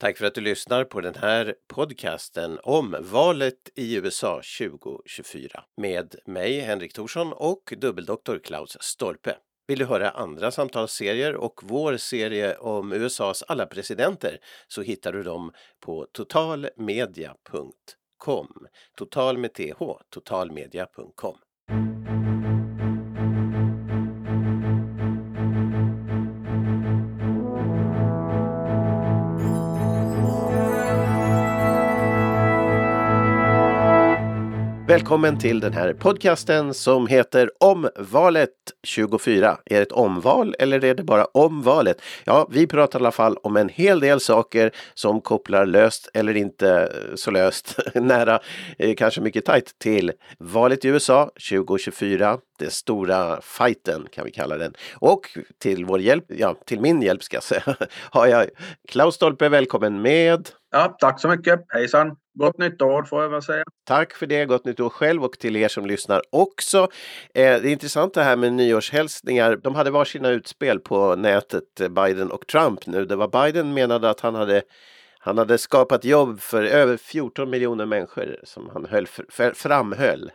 Tack för att du lyssnar på den här podcasten om valet i USA 2024 med mig Henrik Thorsson och dubbeldoktor Klaus Stolpe. Vill du höra andra samtalsserier och vår serie om USAs alla presidenter så hittar du dem på totalmedia.com. Total med th, totalmedia.com. Välkommen till den här podcasten som heter Omvalet 24. Är det ett omval eller är det bara omvalet? Ja, vi pratar i alla fall om en hel del saker som kopplar löst eller inte så löst nära, eh, kanske mycket tajt till valet i USA 2024. Den stora fighten kan vi kalla den. Och till vår hjälp, ja till min hjälp ska jag säga, har jag Klaus Stolpe, välkommen med. Ja, tack så mycket. Hejsan! Gott nytt år får jag väl säga. Tack för det, gott nytt år själv och till er som lyssnar också. Eh, det är intressant det här med nyårshälsningar. De hade var sina utspel på nätet, eh, Biden och Trump nu. Det var Biden menade att han hade han hade skapat jobb för över 14 miljoner människor som han höll, framhöll.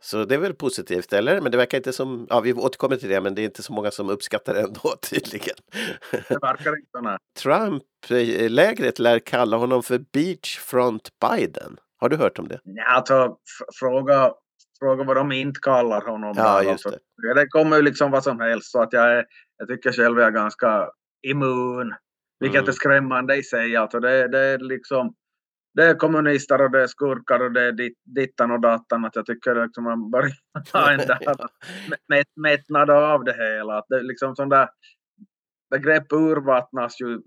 Så det är väl positivt, eller? Men det verkar inte som, ja vi återkommer till det, men det är inte så många som uppskattar det ändå tydligen. Det verkar inte, nej. Trump-lägret lär kalla honom för Beachfront Biden. Har du hört om det? Ja, alltså fråga, fråga vad de inte kallar honom. Ja, just alltså, det. det kommer ju liksom vad som helst, så att jag, är, jag tycker själv jag är ganska immun. Vilket mm. är skrämmande i sig. Alltså det, det är liksom det är kommunister och det är skurkar och det är dittan och datan. Att jag tycker liksom man börjar ta en där mät, mättnad av det hela. Att det liksom sån där begrepp urvattnas ju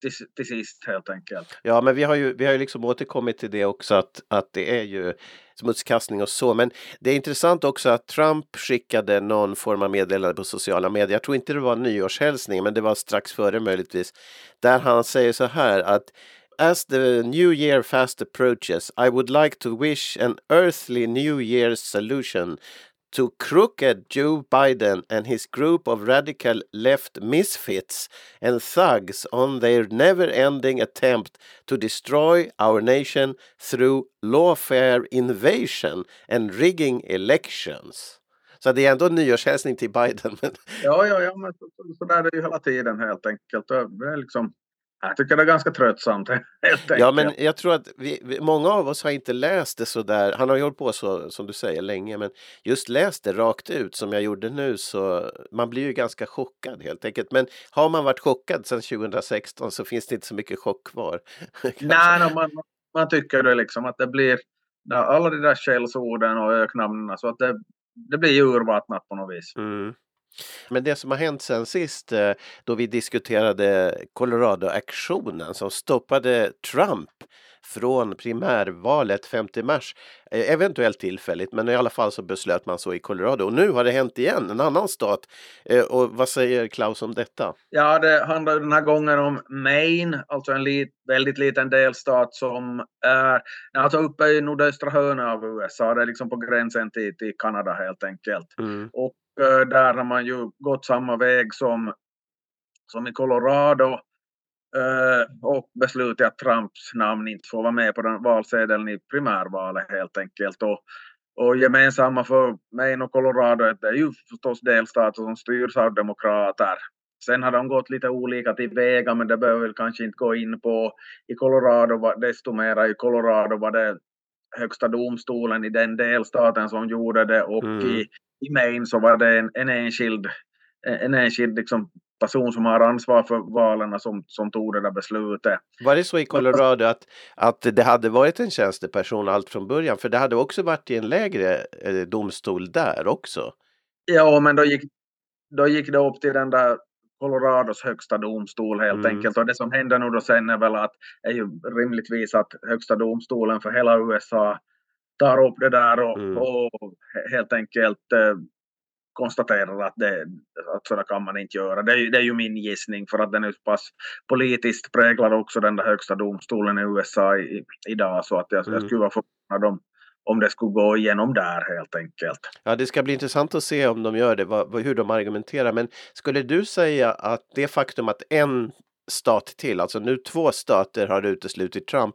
till, till sist helt enkelt. Ja, men vi har ju, vi har ju liksom återkommit till det också att, att det är ju smutskastning och så. Men det är intressant också att Trump skickade någon form av meddelande på sociala medier. Jag tror inte det var nyårshälsning, men det var strax före möjligtvis. Där han säger så här att As the new year fast approaches, I would like to wish an earthly new year's solution to crooked Joe Biden and his group of radical left misfits and thugs on their never ending attempt to destroy our nation through lawfare invasion and rigging elections. Så det är ändå en nyårshälsning till Biden. ja, ja, ja, men så, så, så där är det ju hela tiden helt enkelt. Det är liksom jag tycker det är ganska tröttsamt. Ja, men jag tror att vi, många av oss har inte läst det så där. Han har ju hållit på så som du säger länge, men just läst det rakt ut som jag gjorde nu så man blir ju ganska chockad helt enkelt. Men har man varit chockad sedan 2016 så finns det inte så mycket chock kvar. Nej, no, man, man tycker det liksom att det blir alla de där skällsorden och öknamnen så att det, det blir urvattnat på något vis. Mm. Men det som har hänt sen sist eh, då vi diskuterade Colorado-aktionen som stoppade Trump från primärvalet 5 mars. Eh, eventuellt tillfälligt, men i alla fall så beslöt man så i Colorado. Och nu har det hänt igen, en annan stat. Eh, och vad säger Klaus om detta? Ja, det handlar den här gången om Maine, alltså en lit, väldigt liten delstat som är alltså uppe i nordöstra hörnet av USA. Det är liksom på gränsen till, till Kanada helt enkelt. Mm. Och där har man ju gått samma väg som, som i Colorado eh, och beslutat att Trumps namn inte får vara med på den valsedeln i primärvalet helt enkelt. Och, och gemensamma för Maine och Colorado det är ju förstås delstater som styrs av demokrater. Sen har de gått lite olika till väga men det behöver vi kanske inte gå in på. I Colorado, desto mera i Colorado var det högsta domstolen i den delstaten som gjorde det och mm. i i Maine så var det en, en enskild, en enskild liksom person som har ansvar för valen som, som tog det där beslutet. Var det så i Colorado att, att det hade varit en tjänsteperson allt från början? För det hade också varit i en lägre eh, domstol där också. Ja, men då gick, då gick det upp till den där Colorados högsta domstol helt mm. enkelt. Och det som händer nu då sen är väl att är ju rimligtvis att högsta domstolen för hela USA tar upp det där och, mm. och helt enkelt eh, konstaterar att, det, att så kan man inte göra. Det är, det är ju min gissning för att den är så pass politiskt präglad också den där högsta domstolen i USA i, idag så att jag, mm. jag skulle vara förvånad om, om det skulle gå igenom där helt enkelt. Ja, det ska bli intressant att se om de gör det, vad, hur de argumenterar. Men skulle du säga att det faktum att en stat till, alltså nu två stater har uteslutit Trump.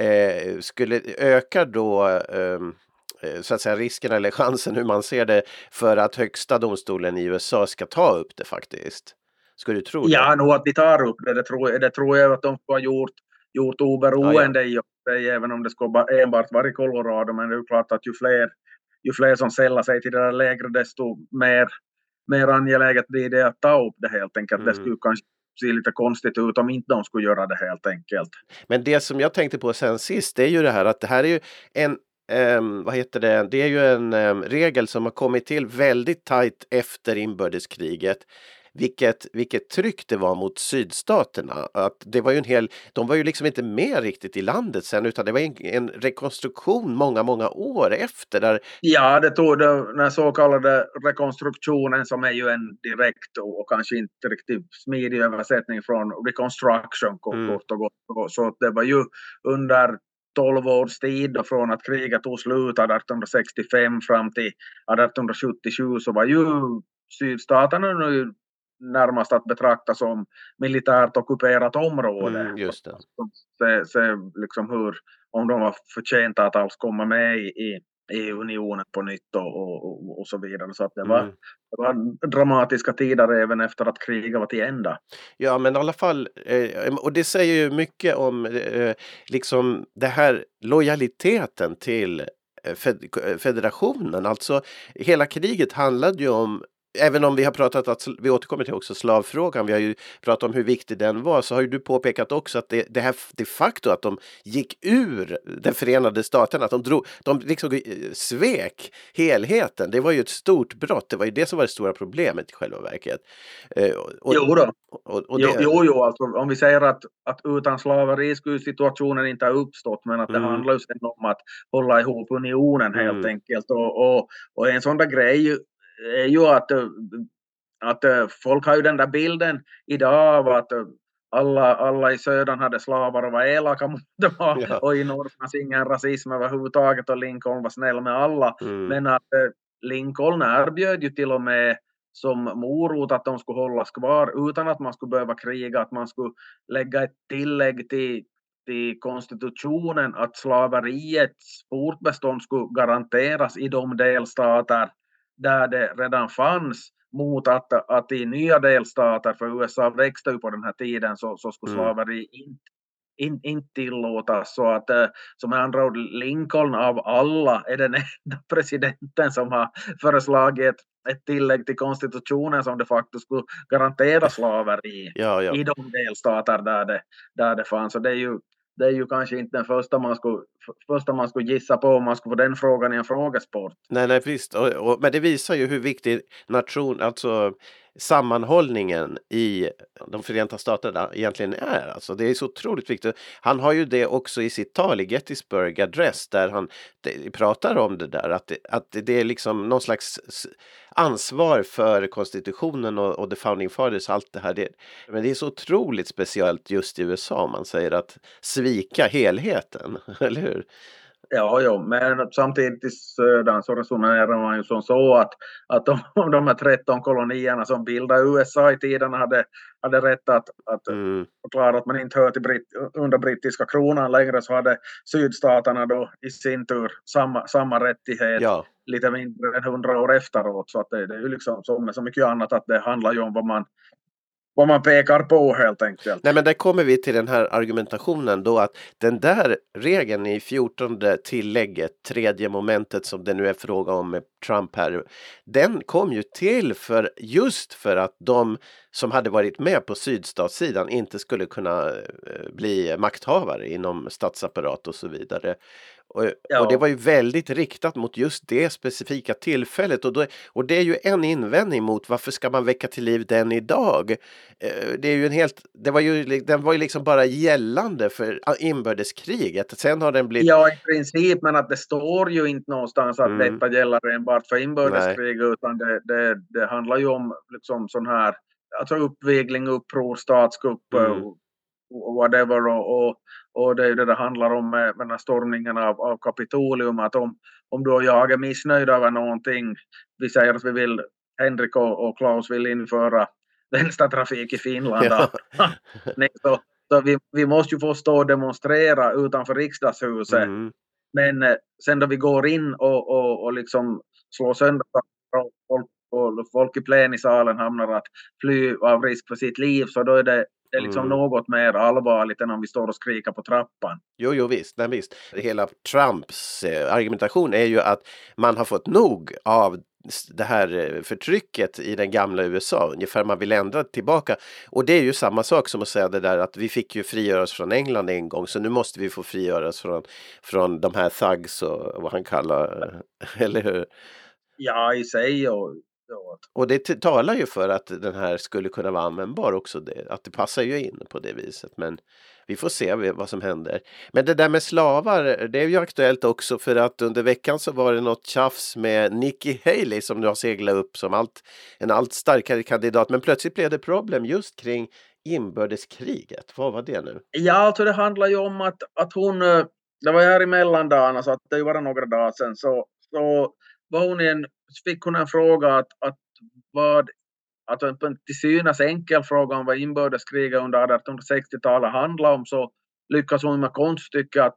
Eh, skulle öka då ehm, eh, så att säga risken eller chansen hur man ser det för att högsta domstolen i USA ska ta upp det faktiskt? Skulle du tro det? Ja, nog att de tar upp det. Det tror, det tror jag att de har gjort, gjort oberoende ja, ja. i även om det skulle enbart vara i Colorado. Men det är klart att ju fler, ju fler som sällar sig till det där lägre desto mer, mer angeläget blir det att ta upp det helt enkelt. Mm. Det skulle kanske se lite konstigt ut om inte de skulle göra det helt enkelt. Men det som jag tänkte på sen sist, det är ju det här att det här är ju en Um, vad heter det? Det är ju en um, regel som har kommit till väldigt tajt efter inbördeskriget vilket, vilket tryck det var mot sydstaterna. Att det var ju en hel, de var ju liksom inte med riktigt i landet sen utan det var en, en rekonstruktion många, många år efter. Där... Ja, det tog den så kallade rekonstruktionen som är ju en direkt och kanske inte riktigt smidig översättning från reconstruction kort mm. och gott. Så det var ju under 12 års tid då, från att kriget tog slut 1865 fram till 1877 så var ju sydstaterna nu närmast att betrakta som militärt ockuperat område. Mm, just det. Se, se liksom hur, om de var förtjänta att alls komma med i, i, i unionen på nytt och, och, och, så vidare. Så att det, var, mm. det var dramatiska tider även efter att kriget var till ända. Ja, men i alla fall, eh, och det säger ju mycket om eh, liksom det här lojaliteten till eh, federationen. Alltså hela kriget handlade ju om Även om vi har pratat att vi återkommer till också slavfrågan. Vi har ju pratat om hur viktig den var så har ju du påpekat också att det, det här de facto att de gick ur den förenade staterna, att de drog, de liksom eh, svek helheten. Det var ju ett stort brott. Det var ju det som var det stora problemet i själva verket. Eh, och, jo då. Och, och det... jo, jo, jo alltså, om vi säger att, att utan slaveri skulle situationen inte ha uppstått, men att det mm. handlar ju om att hålla ihop unionen helt mm. enkelt. Och, och, och en sån där grej ju att, att eh, folk har ju den där bilden idag av att eh, alla, alla i södern hade slavar och var elaka mot dem ja. och i norr fanns ingen rasism överhuvudtaget och Lincoln var snäll med alla. Mm. Men att eh, Lincoln erbjöd ju till och med som morot att de skulle hållas kvar utan att man skulle behöva kriga, att man skulle lägga ett tillägg till, till konstitutionen att slaveriets fortbestånd skulle garanteras i de delstater där det redan fanns mot att, att i nya delstater, för USA växte ju på den här tiden, så, så skulle mm. slaveri inte in, inte tillåtas. Så att eh, som med andra ord, Lincoln av alla är den enda presidenten som har föreslagit ett, ett tillägg till konstitutionen som de facto skulle garantera slaveri ja, ja. i de delstater där det, där det fanns. Och det är ju det är ju kanske inte den första man skulle, första man skulle gissa på om man skulle få den frågan i en frågesport. Nej, nej visst. Och, och, men det visar ju hur viktig nation, alltså sammanhållningen i de Förenta Staterna egentligen är. Alltså det är så otroligt viktigt. Han har ju det också i sitt tal i Gettysburg Address där han pratar om det där att det, att det är liksom någon slags ansvar för konstitutionen och, och the founding fathers allt det här. Det, men det är så otroligt speciellt just i USA om man säger att svika helheten, eller hur? Ja, ja, men samtidigt i södern så resonerar man ju som så att, att om de här 13 kolonierna som bildade USA i tiden hade, hade rätt att, att mm. förklara att man inte hör till Britt, under brittiska kronan längre så hade sydstaterna då i sin tur samma, samma rättighet ja. lite mindre än hundra år efteråt. Så att det, det är ju liksom som med så mycket annat att det handlar ju om vad man vad man pekar på helt enkelt. Nej men där kommer vi till den här argumentationen då att den där regeln i 14 tillägget, tredje momentet som det nu är fråga om med Trump här, den kom ju till för just för att de som hade varit med på sydstatssidan inte skulle kunna eh, bli makthavare inom statsapparat och så vidare. Och, ja. och, det var ju väldigt riktat mot just det specifika tillfället och, då, och det är ju en invändning mot varför ska man väcka till liv den idag? Eh, det är ju en helt, det var ju, den var ju liksom bara gällande för inbördeskriget. Sen har den blivit... Ja, i princip, men att det står ju inte någonstans att mm. detta gäller enbart för inbördeskrig Nej. utan det, det, det handlar ju om liksom sån här alltså uppvigling, uppror, statskupp mm. Whatever. Och, och, och, det är det det handlar om med, med den stormningen av, av Kapitolium. Att om, om du och jag är missnöjda över någonting, vi säger att vi vill, Henrik och, och Klaus vill införa vänstertrafik i Finland. Ja. Så, så vi, vi måste ju få stå och demonstrera utanför riksdagshuset. Mm. Men eh, sen då vi går in och, och, och liksom slår sönder folk, och folk i plenisalen hamnar att fly av risk för sitt liv så då är det det är liksom mm. något mer allvarligt än om vi står och skriker på trappan. Jo, jo visst, nej, visst. Hela Trumps eh, argumentation är ju att man har fått nog av det här eh, förtrycket i den gamla USA, ungefär man vill ändra tillbaka. Och det är ju samma sak som att säga det där att vi fick ju frigöra oss från England en gång så nu måste vi få frigöra oss från, från de här thugs och vad han kallar, eller hur? Ja, i sig och och det talar ju för att den här skulle kunna vara användbar också, det, att det passar ju in på det viset. Men vi får se vad som händer. Men det där med slavar, det är ju aktuellt också för att under veckan så var det något tjafs med Nikki Haley som nu har seglat upp som allt, en allt starkare kandidat. Men plötsligt blev det problem just kring inbördeskriget. Vad var det nu? Ja, alltså det handlar ju om att, att hon, eh, det var ju här i mellandagarna så att det var några dagar sedan, så, så var hon en fick hon en fråga att, att vad, att en till synes enkel fråga om vad inbördeskriget under 1860-talet handlade om så lyckas hon med konststycket att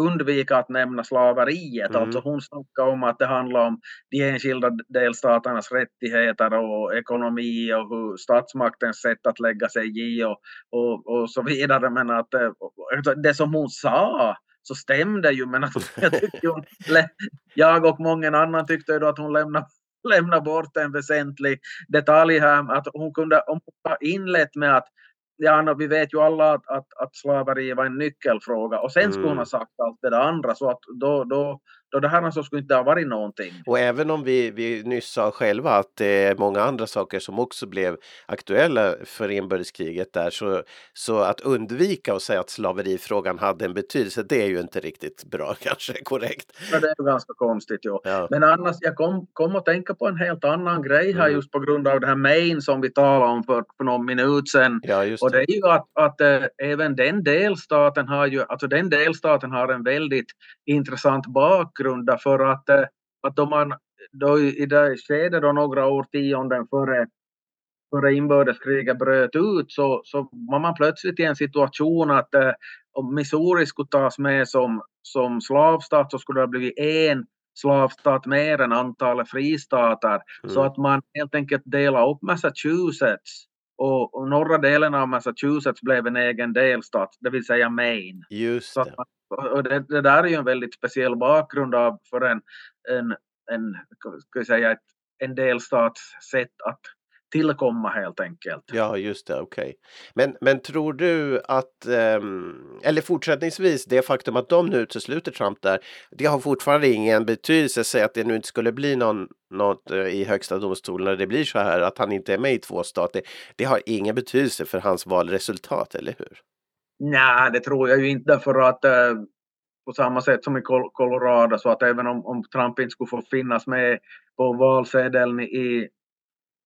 undvika att nämna slaveriet. Mm. Alltså hon snackar om att det handlar om de enskilda delstaternas rättigheter och ekonomi och hur statsmaktens sätt att lägga sig i och, och, och så vidare. Men att eh, det som hon sa så stämde ju men att jag, hon, jag och många annan tyckte då att hon lämnade lämna bort en väsentlig detalj här. Att hon kunde om hon inlett med att ja, vi vet ju alla att, att, att slaveri var en nyckelfråga och sen skulle hon ha mm. sagt allt det där andra så att då, då, då det här så skulle inte ha varit någonting. Och även om vi, vi nyss sa själva att det är många andra saker som också blev aktuella för inbördeskriget där så, så att undvika att säga att slaverifrågan hade en betydelse det är ju inte riktigt bra kanske korrekt. Ja, det är ju ganska konstigt ja. ja. Men annars jag kom, kom att tänka på en helt annan grej här mm. just på grund av det här Maine som vi talade om för, för någon minut sedan. Ja, just och det är ju att, att äh, även den delstaten har ju, alltså den delstaten har en väldigt intressant bakgrund för att, äh, att då man då i det skedet då några årtionden före före inbördeskriget bröt ut så, så var man plötsligt i en situation att äh, om Missouri skulle tas med som, som slavstat så skulle det ha blivit en slavstat mer än antalet fristater. Mm. Så att man helt enkelt delade upp Massachusetts och, och norra delen av Massachusetts blev en egen delstat, det vill säga Maine. Just det. Så, och det, det, där är ju en väldigt speciell bakgrund av, för en, en, en, ska jag säga, ett, en delstats sätt att tillkomma helt enkelt. Ja, just det, okej. Okay. Men, men tror du att, um, eller fortsättningsvis, det faktum att de nu utesluter Trump där, det har fortfarande ingen betydelse, säg att det nu inte skulle bli någon, något uh, i högsta domstolen när det blir så här, att han inte är med i två stater, det har ingen betydelse för hans valresultat, eller hur? Nej, det tror jag ju inte för att uh, på samma sätt som i Colorado så att även om, om Trump inte skulle få finnas med på valsedeln i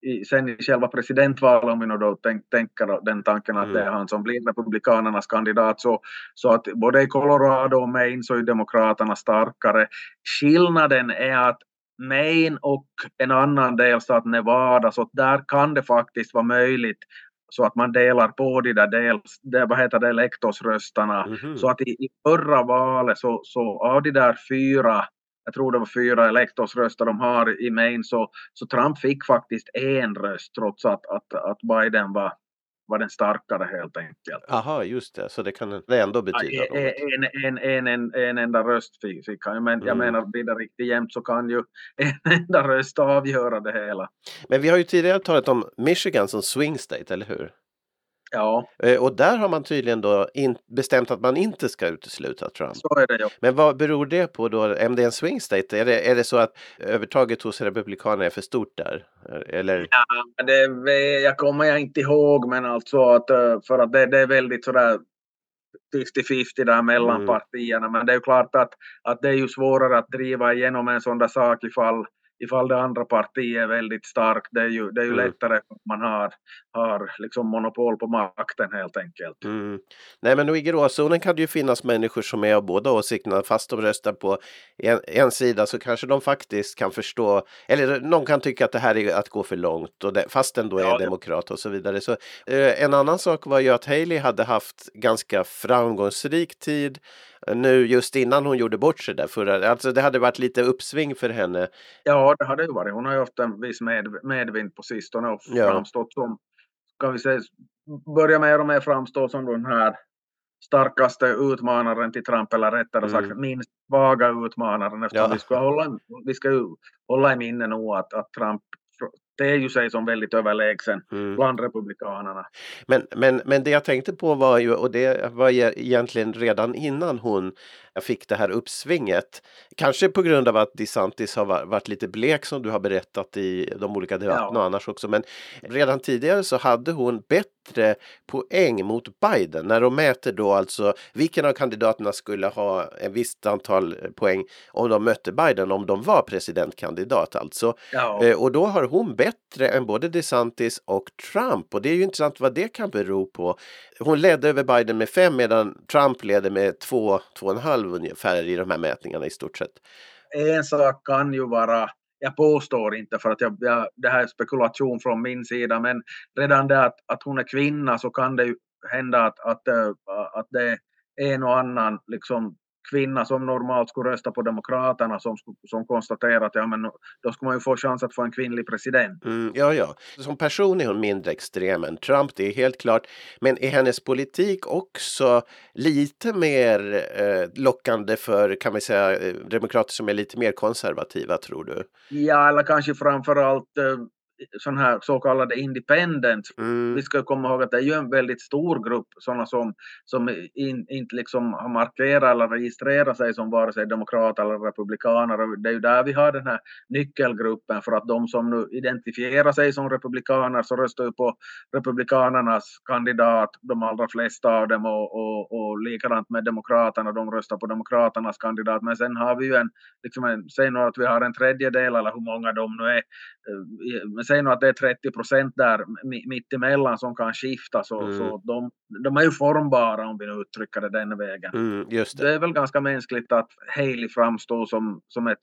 i, sen i själva presidentvalet, om vi nu då tänk, tänker den tanken att mm. det är han som blir republikanernas kandidat, så, så att både i Colorado och Maine så är demokraterna starkare. Skillnaden är att Maine och en annan delstat, Nevada, så där kan det faktiskt vara möjligt så att man delar på de där dels, det, vad heter det, elektorsröstarna. Mm -hmm. Så att i, i förra valet så, så av de där fyra jag tror det var fyra elektorsröster de har i Maine, så, så Trump fick faktiskt en röst trots att, att, att Biden var, var den starkare helt enkelt. Aha, just det, så det kan det ändå betyda ja, en, en, en, en, en enda röst fick, fick han, men mm. jag menar blir det riktigt jämnt så kan ju en enda röst avgöra det hela. Men vi har ju tidigare talat om Michigan som swing state, eller hur? Ja. Eh, och där har man tydligen då bestämt att man inte ska utesluta Trump. Så är det ja. Men vad beror det på då? Om det är en swing state, är det, är det så att övertaget hos Republikanerna är för stort där? Eller? Ja, det jag kommer jag inte ihåg, men alltså att eh, för att det, det är väldigt sådär 50-50 där mellan mm. partierna. Men det är ju klart att, att det är ju svårare att driva igenom en sån där sak ifall ifall det andra partiet är väldigt starkt. Det är ju, det är ju mm. lättare om man har, har liksom monopol på makten helt enkelt. Mm. Nej men i gråzonen kan det ju finnas människor som är av båda åsikterna fast de röstar på en, en sida så kanske de faktiskt kan förstå eller någon kan tycka att det här är att gå för långt och det, fast den då är ja, demokrat och så vidare. Så, eh, en annan sak var ju att Haley hade haft ganska framgångsrik tid nu just innan hon gjorde bort sig där förra, alltså det hade varit lite uppsving för henne. Ja, det hade ju varit. Hon har ju haft en viss med, medvind på sistone och ja. framstått som, kan vi säga, börja mer och mer framstå som den här starkaste utmanaren till Trump, eller rättare sagt mm. minst svaga utmanaren eftersom ja. vi ska hålla, vi ska hålla i minne nu att, att Trump det är ju sig som väldigt överlägsen mm. bland republikanerna. Men, men, men det jag tänkte på var ju, och det var egentligen redan innan hon fick det här uppsvinget. Kanske på grund av att DeSantis har varit lite blek som du har berättat i de olika debatterna ja. och annars också. Men redan tidigare så hade hon bättre poäng mot Biden när de mäter då alltså vilken av kandidaterna skulle ha en visst antal poäng om de mötte Biden om de var presidentkandidat alltså. Ja. Eh, och då har hon bättre än både DeSantis och Trump och det är ju intressant vad det kan bero på. Hon ledde över Biden med fem medan Trump leder med två, två och en halv ungefär i de här mätningarna i stort sett. En sak kan ju vara jag påstår inte för att jag, jag, det här är spekulation från min sida, men redan det att, att hon är kvinna så kan det ju hända att, att, eh, att det är en och annan liksom kvinna som normalt skulle rösta på Demokraterna som, som konstaterar att ja, men då skulle man ju få chans att få en kvinnlig president. Mm, ja, ja. Som person är hon mindre extrem än Trump, det är helt klart. Men är hennes politik också lite mer eh, lockande för, kan vi säga, eh, demokrater som är lite mer konservativa, tror du? Ja, eller kanske framför allt eh, sån här så kallade independent. Mm. Vi ska komma ihåg att det är ju en väldigt stor grupp sådana som, som in, inte liksom har markerat eller registrerat sig som vare sig demokrat eller republikaner. Det är ju där vi har den här nyckelgruppen för att de som nu identifierar sig som republikaner så röstar ju på republikanernas kandidat, de allra flesta av dem och, och, och likadant med demokraterna, de röstar på demokraternas kandidat. Men sen har vi ju en, liksom en säg nu att vi har en tredjedel eller hur många de nu är eh, säg nu att det är 30 procent där mittemellan som kan skifta så, mm. så de, de är ju formbara om vi nu uttrycker det den vägen. Mm, det. det. är väl ganska mänskligt att Haley framstår som, som ett,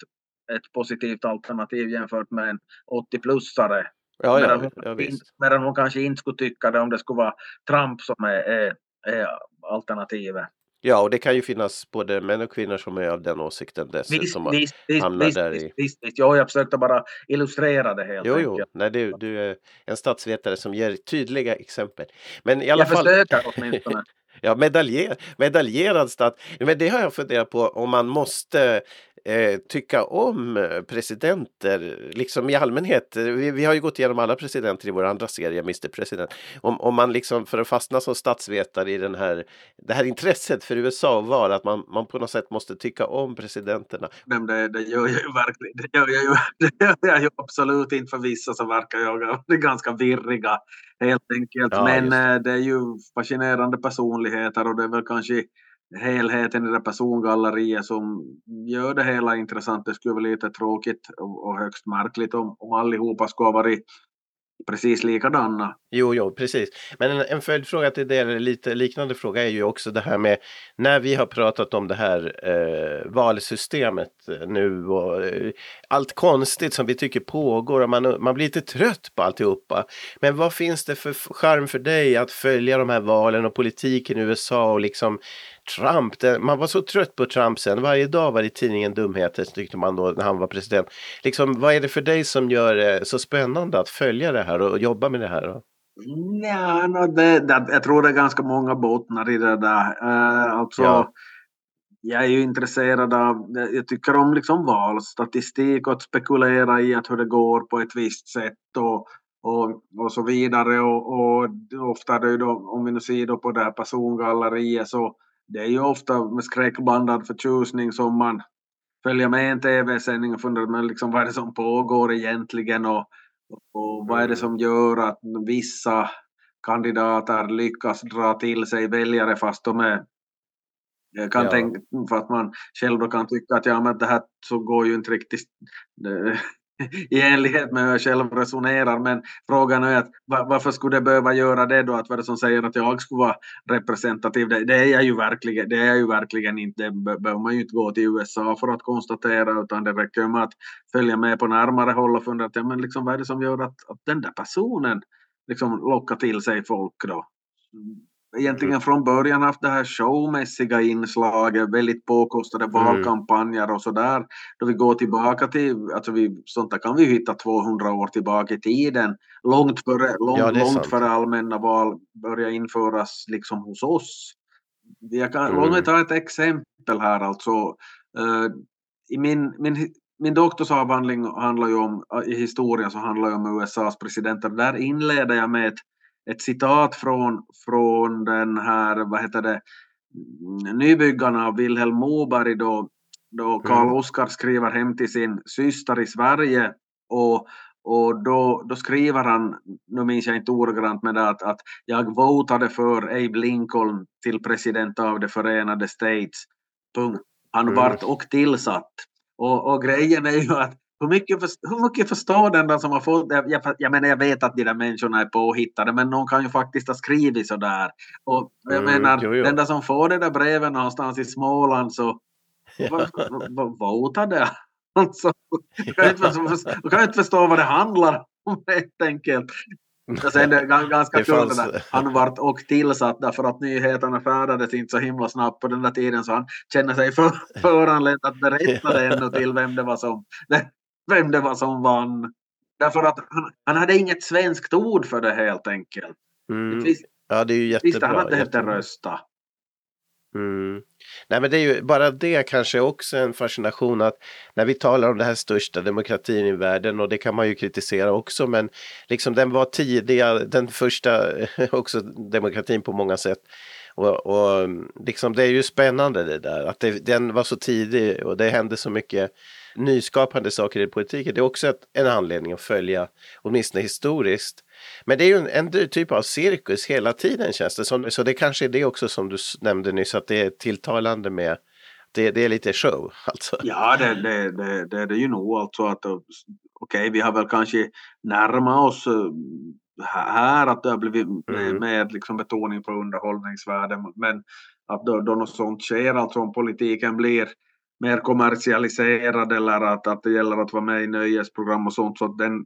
ett positivt alternativ jämfört med en 80-plussare. Ja, ja, medan, hon, ja, medan hon kanske inte skulle tycka det om det skulle vara Trump som är, är, är alternativet. Ja, och det kan ju finnas både män och kvinnor som är av den åsikten dessutom. Visst, visst, visst, där visst, i... visst, visst. Jo, jag försökte bara illustrera det helt jo, enkelt. Jo, nej, du, du är en statsvetare som ger tydliga exempel. Men i alla jag fall... försöker åtminstone. ja, medaljer, medaljerad stat. Men det har jag funderat på om man måste eh, tycka om presidenter, liksom i allmänhet. Vi, vi, har ju gått igenom alla presidenter i vår andra serie, Mr President. Om, om man liksom, för att fastna som statsvetare i den här, det här intresset för USA val, att man, man på något sätt måste tycka om presidenterna. Men det, det gör jag ju verkligen. Det gör jag ju, det gör jag ju absolut inte för vissa så verkar jag ganska virriga helt enkelt. Ja, Men det. Eh, det är ju fascinerande personligheter och det är väl kanske helheten i det persongalleriet som gör det hela intressant. Det skulle vara lite tråkigt och högst märkligt om, om allihopa skulle ha varit precis likadana. Jo, jo, precis. Men en, en följdfråga till det, eller lite liknande fråga, är ju också det här med när vi har pratat om det här eh, valsystemet eh, nu och eh, allt konstigt som vi tycker pågår och man, man blir lite trött på alltihopa. Men vad finns det för charm för dig att följa de här valen och politiken i USA och liksom Trump, det, man var så trött på Trump sen. Varje dag var det i tidningen dumheter tyckte man då när han var president. Liksom, vad är det för dig som gör det så spännande att följa det här och jobba med det här? Då? Ja, no, det, det, jag tror det är ganska många bottnar i det där. Uh, alltså, ja. Jag är ju intresserad av, jag tycker om liksom valstatistik och att spekulera i att hur det går på ett visst sätt och, och, och så vidare. Och, och ofta är det ju då, om vi nu ser då på det här persongalleriet så det är ju ofta med skräckblandad förtjusning som man följer med en tv-sändning och funderar men liksom, vad är det som pågår egentligen och, och vad är det som gör att vissa kandidater lyckas dra till sig väljare fast de är jag kan ja. tänka för att man själv då kan tycka att ja, men det här så går ju inte riktigt. Det, i enlighet med hur jag själv resonerar. Men frågan är att varför skulle det behöva göra det då? Att vad är det som säger att jag skulle vara representativ? Det, det, är jag ju verkligen, det är jag ju verkligen inte. Det behöver man ju inte gå till USA för att konstatera utan det räcker med att följa med på närmare håll och fundera ja, men liksom, vad är det som gör att, att den där personen liksom lockar till sig folk då? Egentligen mm. från början haft det här showmässiga inslaget, väldigt påkostade mm. valkampanjer och sådär. Då vi går tillbaka till, alltså vi, sånt där kan vi hitta 200 år tillbaka i tiden. Långt före, långt, ja, långt före allmänna val började införas liksom hos oss. Jag kan, mm. Låt mig ta ett exempel här alltså. Uh, i min, min, min doktorsavhandling handlar ju om, i historien så handlar ju om USAs presidenter. Där inleder jag med ett ett citat från, från den här, vad heter det, nybyggarna av Vilhelm Moberg då, då Karl mm. Oskar skriver hem till sin syster i Sverige och, och då, då skriver han, nu minns jag inte ordagrant, men att, att jag votade för Abe Lincoln till president av de förenade States. Punkt. Han mm. vart och tillsatt. Och, och grejen är ju att hur mycket, hur mycket förstår den där som har fått jag, jag menar jag vet att de där människorna är påhittade men någon kan ju faktiskt ha skrivit sådär. Och jag mm, menar jo, jo. den där som får det där brevet någonstans i Småland så ja. votade alltså, jag. kan inte, jag kan inte förstå vad det handlar om helt enkelt. Och sen det ganska det kul fanns... han vart och tillsatt därför att nyheterna färdades inte så himla snabbt på den där tiden så han känner sig för, föranledd att berätta det ännu till vem det var som vem det var som vann. Därför att han, han hade inget svenskt ord för det helt enkelt. Mm. Visst, ja, det är ju jättebra. Visste han att det hette rösta. Mm. Nej men det är ju bara det kanske också en fascination att när vi talar om det här största demokratin i världen och det kan man ju kritisera också men liksom den var tidiga, den första också demokratin på många sätt. Och, och liksom det är ju spännande det där att det, den var så tidig och det hände så mycket nyskapande saker i politiken. Det är också ett, en anledning att följa, åtminstone historiskt. Men det är ju en, en typ av cirkus hela tiden känns det som. Så det kanske är det också som du nämnde nyss, att det är tilltalande med det, det är lite show alltså. Ja, det, det, det, det är det ju nog alltså att okej, okay, vi har väl kanske närmat oss eh, här att det har blivit mm. med liksom betoning på underhållningsvärde men att då, då något sånt sker, alltså om politiken blir mer kommersialiserad eller att, att det gäller att vara med i nöjesprogram och sånt. Så den,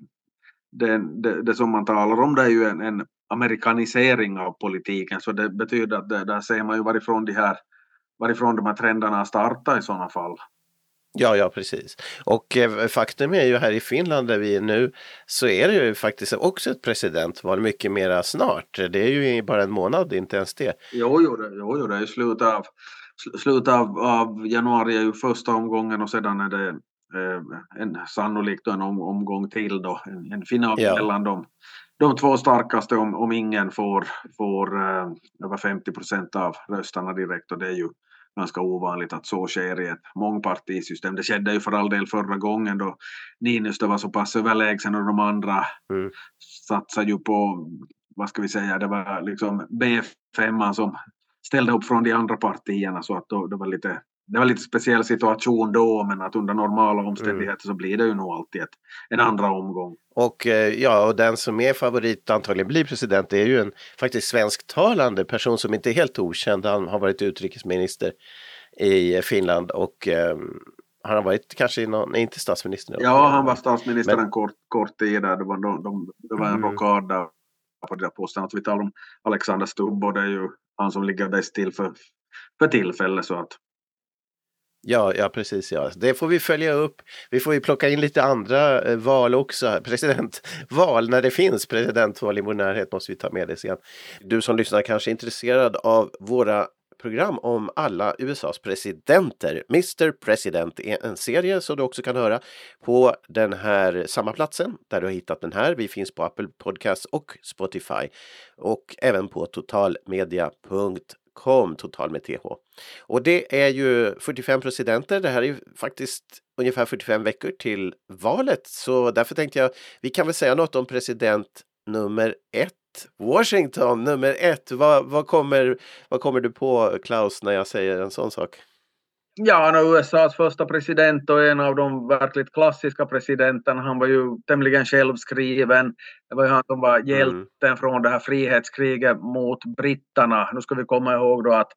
den, det, det som man talar om det är ju en, en amerikanisering av politiken så det betyder att det, där ser man ju varifrån de här, varifrån de här trenderna startar i sådana fall. Ja, ja precis. Och eh, faktum är ju här i Finland där vi är nu så är det ju faktiskt också ett presidentval mycket mera snart. Det är ju bara en månad, inte ens det. Jo, jo, det, jo, jo, det är i slutet av slutet av, av januari är ju första omgången och sedan är det eh, en, sannolikt en om, omgång till då, en, en final ja. mellan de, de två starkaste om, om ingen får, får eh, över 50 procent av rösterna direkt och det är ju ganska ovanligt att så sker i ett mångpartisystem. Det skedde ju för all del förra gången då Niinistö var så pass överlägsen och de andra mm. satsade ju på, vad ska vi säga, det var liksom B5 som ställde upp från de andra partierna så att då, det var lite det var lite speciell situation då, men att under normala omständigheter mm. så blir det ju nog alltid ett, en andra omgång. Och eh, ja, och den som är favorit antagligen blir president det är ju en faktiskt svensktalande person som inte är helt okänd. Han har varit utrikesminister i Finland och han har varit kanske i någon, inte statsminister. Ja, han var statsminister men... en kort, kort tid där. Det var, de, de, det var en mm. rockad där på det där påståendet. Vi talar om Alexander Stubb och det är ju han som ligger bäst till för, för tillfället. Så att... Ja, ja, precis. Ja. Det får vi följa upp. Vi får ju plocka in lite andra eh, val också. Presidentval, när det finns presidentval i vår närhet måste vi ta med det sen. Du som lyssnar kanske är intresserad av våra program om alla USAs presidenter. Mr President är en serie som du också kan höra på den här samma platsen där du har hittat den här. Vi finns på Apple Podcasts och Spotify och även på totalmedia.com total med th. Och det är ju 45 presidenter. Det här är ju faktiskt ungefär 45 veckor till valet, så därför tänkte jag vi kan väl säga något om president nummer ett Washington nummer ett. Vad, vad, kommer, vad kommer du på Klaus när jag säger en sån sak? Ja, no, USAs första president och en av de verkligt klassiska presidenterna. Han var ju tämligen självskriven. Det var ju han som var mm. hjälten mm. från det här frihetskriget mot britterna. Nu ska vi komma ihåg då att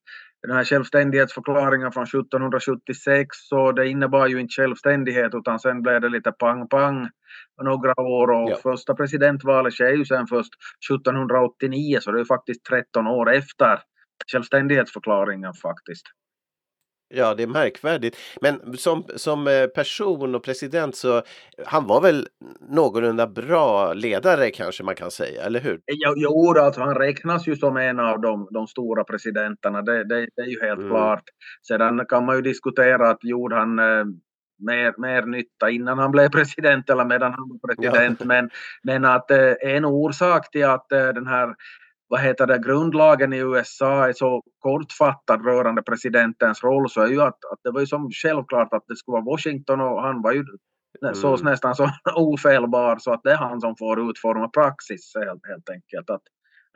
den här självständighetsförklaringen från 1776 så det innebar ju inte självständighet utan sen blev det lite pang-pang några år och ja. första presidentvalet sker ju sen först 1789 så det är faktiskt 13 år efter självständighetsförklaringen faktiskt. Ja, det är märkvärdigt. Men som, som eh, person och president så han var väl någorlunda bra ledare kanske man kan säga, eller hur? Jo, jo alltså, han räknas ju som en av de, de stora presidenterna, det, det, det är ju helt mm. klart. Sedan kan man ju diskutera att gjorde han eh, mer, mer nytta innan han blev president eller medan han var president. Ja. Men, men att eh, en orsak till att eh, den här vad heter det, grundlagen i USA är så kortfattad rörande presidentens roll så är ju att, att det var ju som självklart att det skulle vara Washington och han var ju mm. så nästan så ofelbar så att det är han som får utforma praxis helt, helt enkelt. Att,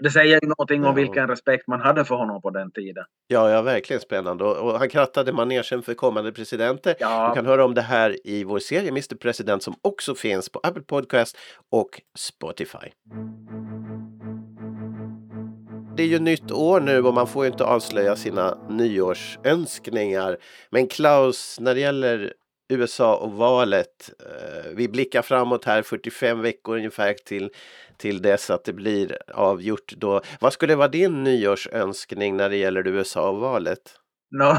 det säger ju någonting om vilken respekt man hade för honom på den tiden. Ja, ja verkligen spännande. Och, och han krattade manegen för kommande presidenter. Ja. Du kan höra om det här i vår serie Mr President som också finns på Apple Podcast och Spotify. Det är ju nytt år nu och man får ju inte avslöja sina nyårsönskningar. Men Klaus, när det gäller USA och valet. Eh, vi blickar framåt här 45 veckor ungefär till, till dess att det blir avgjort. Då. Vad skulle vara din nyårsönskning när det gäller USA och valet? No,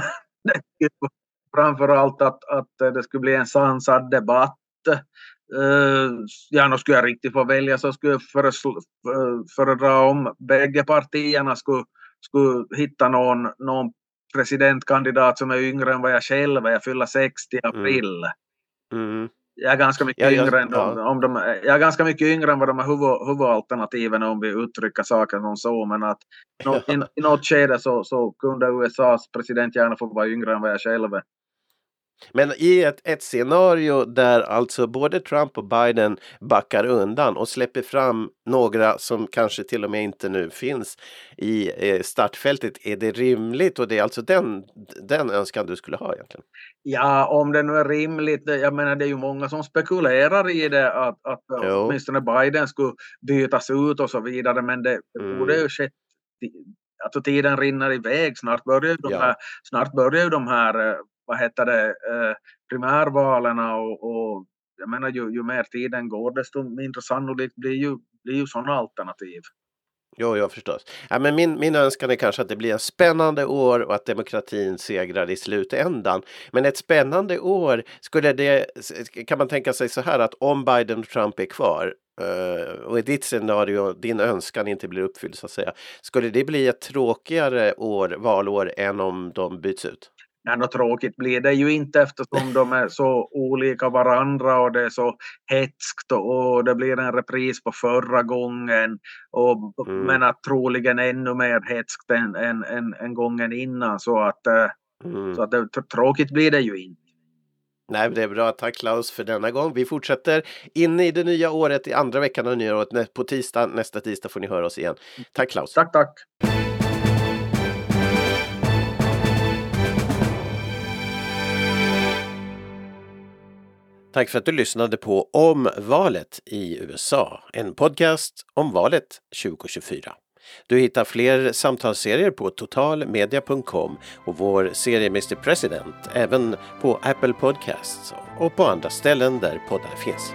framförallt att, att det skulle bli en sansad debatt ja, nu skulle jag riktigt få välja så skulle jag föredra om bägge partierna skulle, skulle hitta någon, någon presidentkandidat som är yngre än vad jag själv är. Jag fyller 60 i mm. april. Mm. Mm. Jag är ganska mycket ja, jag, yngre än de, ja. om de, jag är ganska mycket yngre än vad de är huvud, huvudalternativen om vi uttrycker saken som så. Men att i, i något skede så, så kunde USAs president gärna få vara yngre än vad jag själv är. Men i ett, ett scenario där alltså både Trump och Biden backar undan och släpper fram några som kanske till och med inte nu finns i eh, startfältet. Är det rimligt? Och det är alltså den, den önskan du skulle ha egentligen? Ja, om det nu är rimligt. Jag menar, det är ju många som spekulerar i det att, att åtminstone Biden skulle bytas ut och så vidare. Men det mm. borde ju skett Alltså tiden rinner iväg. Snart börjar de här, snart börjar de här eh, vad heter det, eh, primärvalen och, och jag menar ju, ju mer tiden går desto mindre sannolikt blir ju, blir ju sådana alternativ. Jo, jag förstås. Ja, men min, min önskan är kanske att det blir ett spännande år och att demokratin segrar i slutändan. Men ett spännande år, skulle det, kan man tänka sig så här att om Biden och Trump är kvar uh, och i ditt scenario, din önskan inte blir uppfylld så att säga. Skulle det bli ett tråkigare år, valår än om de byts ut? Nej, något tråkigt blir det ju inte eftersom de är så olika varandra och det är så hetskt och det blir en repris på förra gången. Och, mm. Men att troligen ännu mer hetskt än, än, än, än gången innan så att, eh, mm. så att det, tråkigt blir det ju inte. Nej, det är bra. Tack Klaus för denna gång. Vi fortsätter inne i det nya året i andra veckan av nya året. På tisdag, nästa tisdag får ni höra oss igen. Tack Klaus! Tack, tack! Tack för att du lyssnade på Om valet i USA, en podcast om valet 2024. Du hittar fler samtalsserier på totalmedia.com och vår serie Mr President även på Apple Podcasts och på andra ställen där poddar finns.